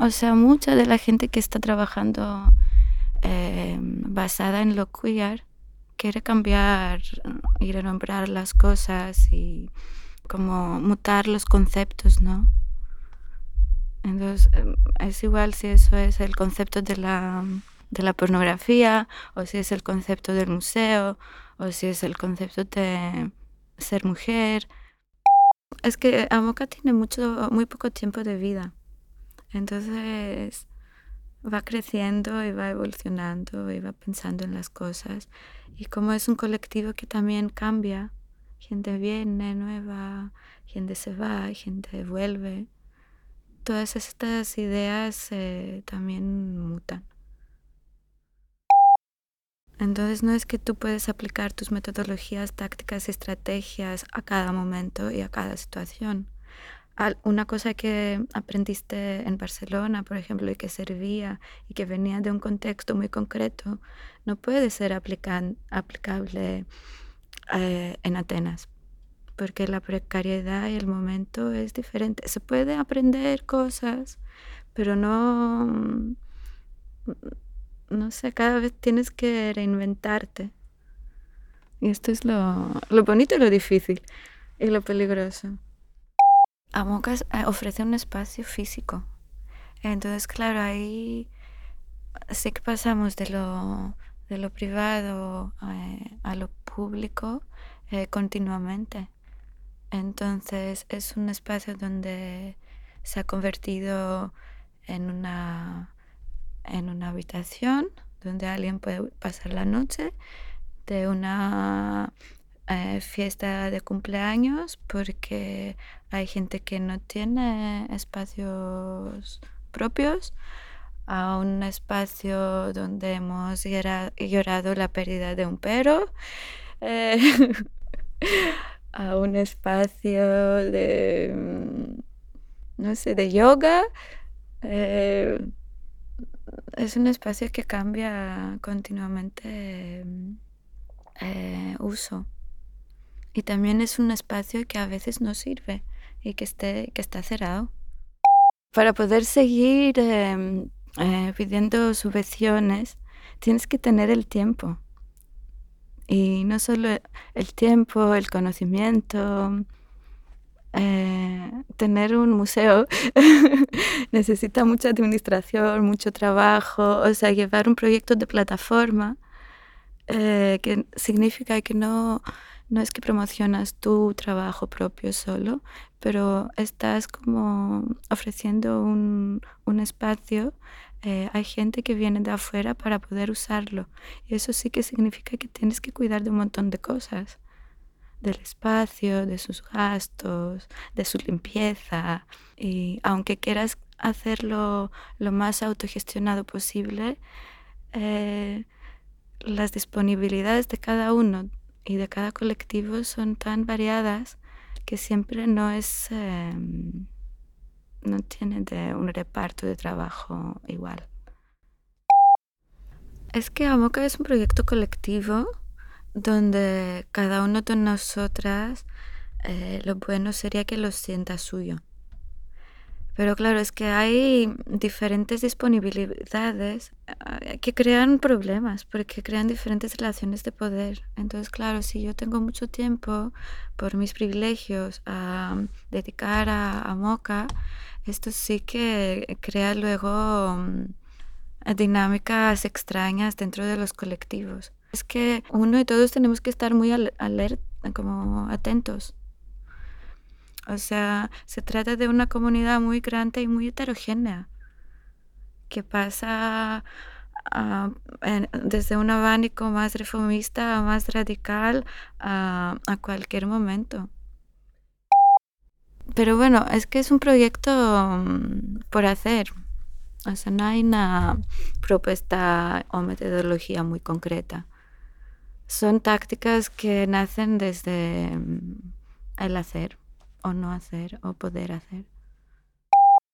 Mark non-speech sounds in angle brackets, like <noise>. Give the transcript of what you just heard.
O sea, mucha de la gente que está trabajando eh, basada en lo queer quiere cambiar y renombrar las cosas y como mutar los conceptos, ¿no? Entonces, em, es igual si eso es el concepto de la, de la pornografía, o si es el concepto del museo, o si es el concepto de ser mujer. Es que Amoka tiene mucho, muy poco tiempo de vida. Entonces va creciendo y va evolucionando y va pensando en las cosas. Y como es un colectivo que también cambia, gente viene nueva, gente se va, gente vuelve, todas estas ideas eh, también mutan. Entonces no es que tú puedes aplicar tus metodologías, tácticas y estrategias a cada momento y a cada situación. Una cosa que aprendiste en Barcelona, por ejemplo, y que servía y que venía de un contexto muy concreto, no puede ser aplicable eh, en Atenas, porque la precariedad y el momento es diferente. Se puede aprender cosas, pero no no sé, cada vez tienes que reinventarte. Y esto es lo, bonito y lo difícil y lo peligroso. Amocas eh, ofrece un espacio físico. Entonces, claro, ahí sí que pasamos de lo, de lo privado eh, a lo público eh, continuamente. Entonces, es un espacio donde se ha convertido en una en una habitación donde alguien puede pasar la noche de una eh, fiesta de cumpleaños porque hay gente que no tiene espacios propios a un espacio donde hemos llorado la pérdida de un perro eh, <laughs> a un espacio de mm, no sé de yoga eh, es un espacio que cambia continuamente eh, uso. Y también es un espacio que a veces no sirve y que, esté, que está cerrado. Para poder seguir em, eh, pidiendo subvenciones, tienes que tener el tiempo. Y no solo el tiempo, el conocimiento, eh, tener un museo <laughs> necesita mucha administración, mucho trabajo, o sea, llevar un proyecto de plataforma, eh, que significa que no, no es que promocionas tu trabajo propio solo, pero estás como ofreciendo un, un espacio. Eh, hay gente que viene de afuera para poder usarlo. Y eso sí que significa que tienes que cuidar de un montón de cosas del espacio, de sus gastos, de su limpieza. Y aunque quieras hacerlo lo más autogestionado posible, eh, las disponibilidades de cada uno y de cada colectivo son tan variadas que siempre no es em, no tiene de un reparto de trabajo igual. Es que Amoca es un proyecto colectivo donde cada uno de nosotras eh, lo bueno sería que lo sienta suyo. Pero claro, es que hay diferentes disponibilidades eh, que crean problemas, porque crean diferentes relaciones de poder. Entonces, claro, si yo tengo mucho tiempo por mis privilegios a dedicar a, a Moca, esto sí que crea luego mm, dinámicas extrañas dentro de los colectivos es que uno y todos tenemos que estar muy alerta, como atentos. O sea, se trata de una comunidad muy grande y muy heterogénea, que pasa ah, desde un abanico más reformista a más radical a, cualquier momento. Pero bueno, es que es un proyecto mm, por hacer. O sea, no hay una propuesta o metodología muy concreta son tácticas que nacen desde mm, el hacer o no hacer o poder hacer.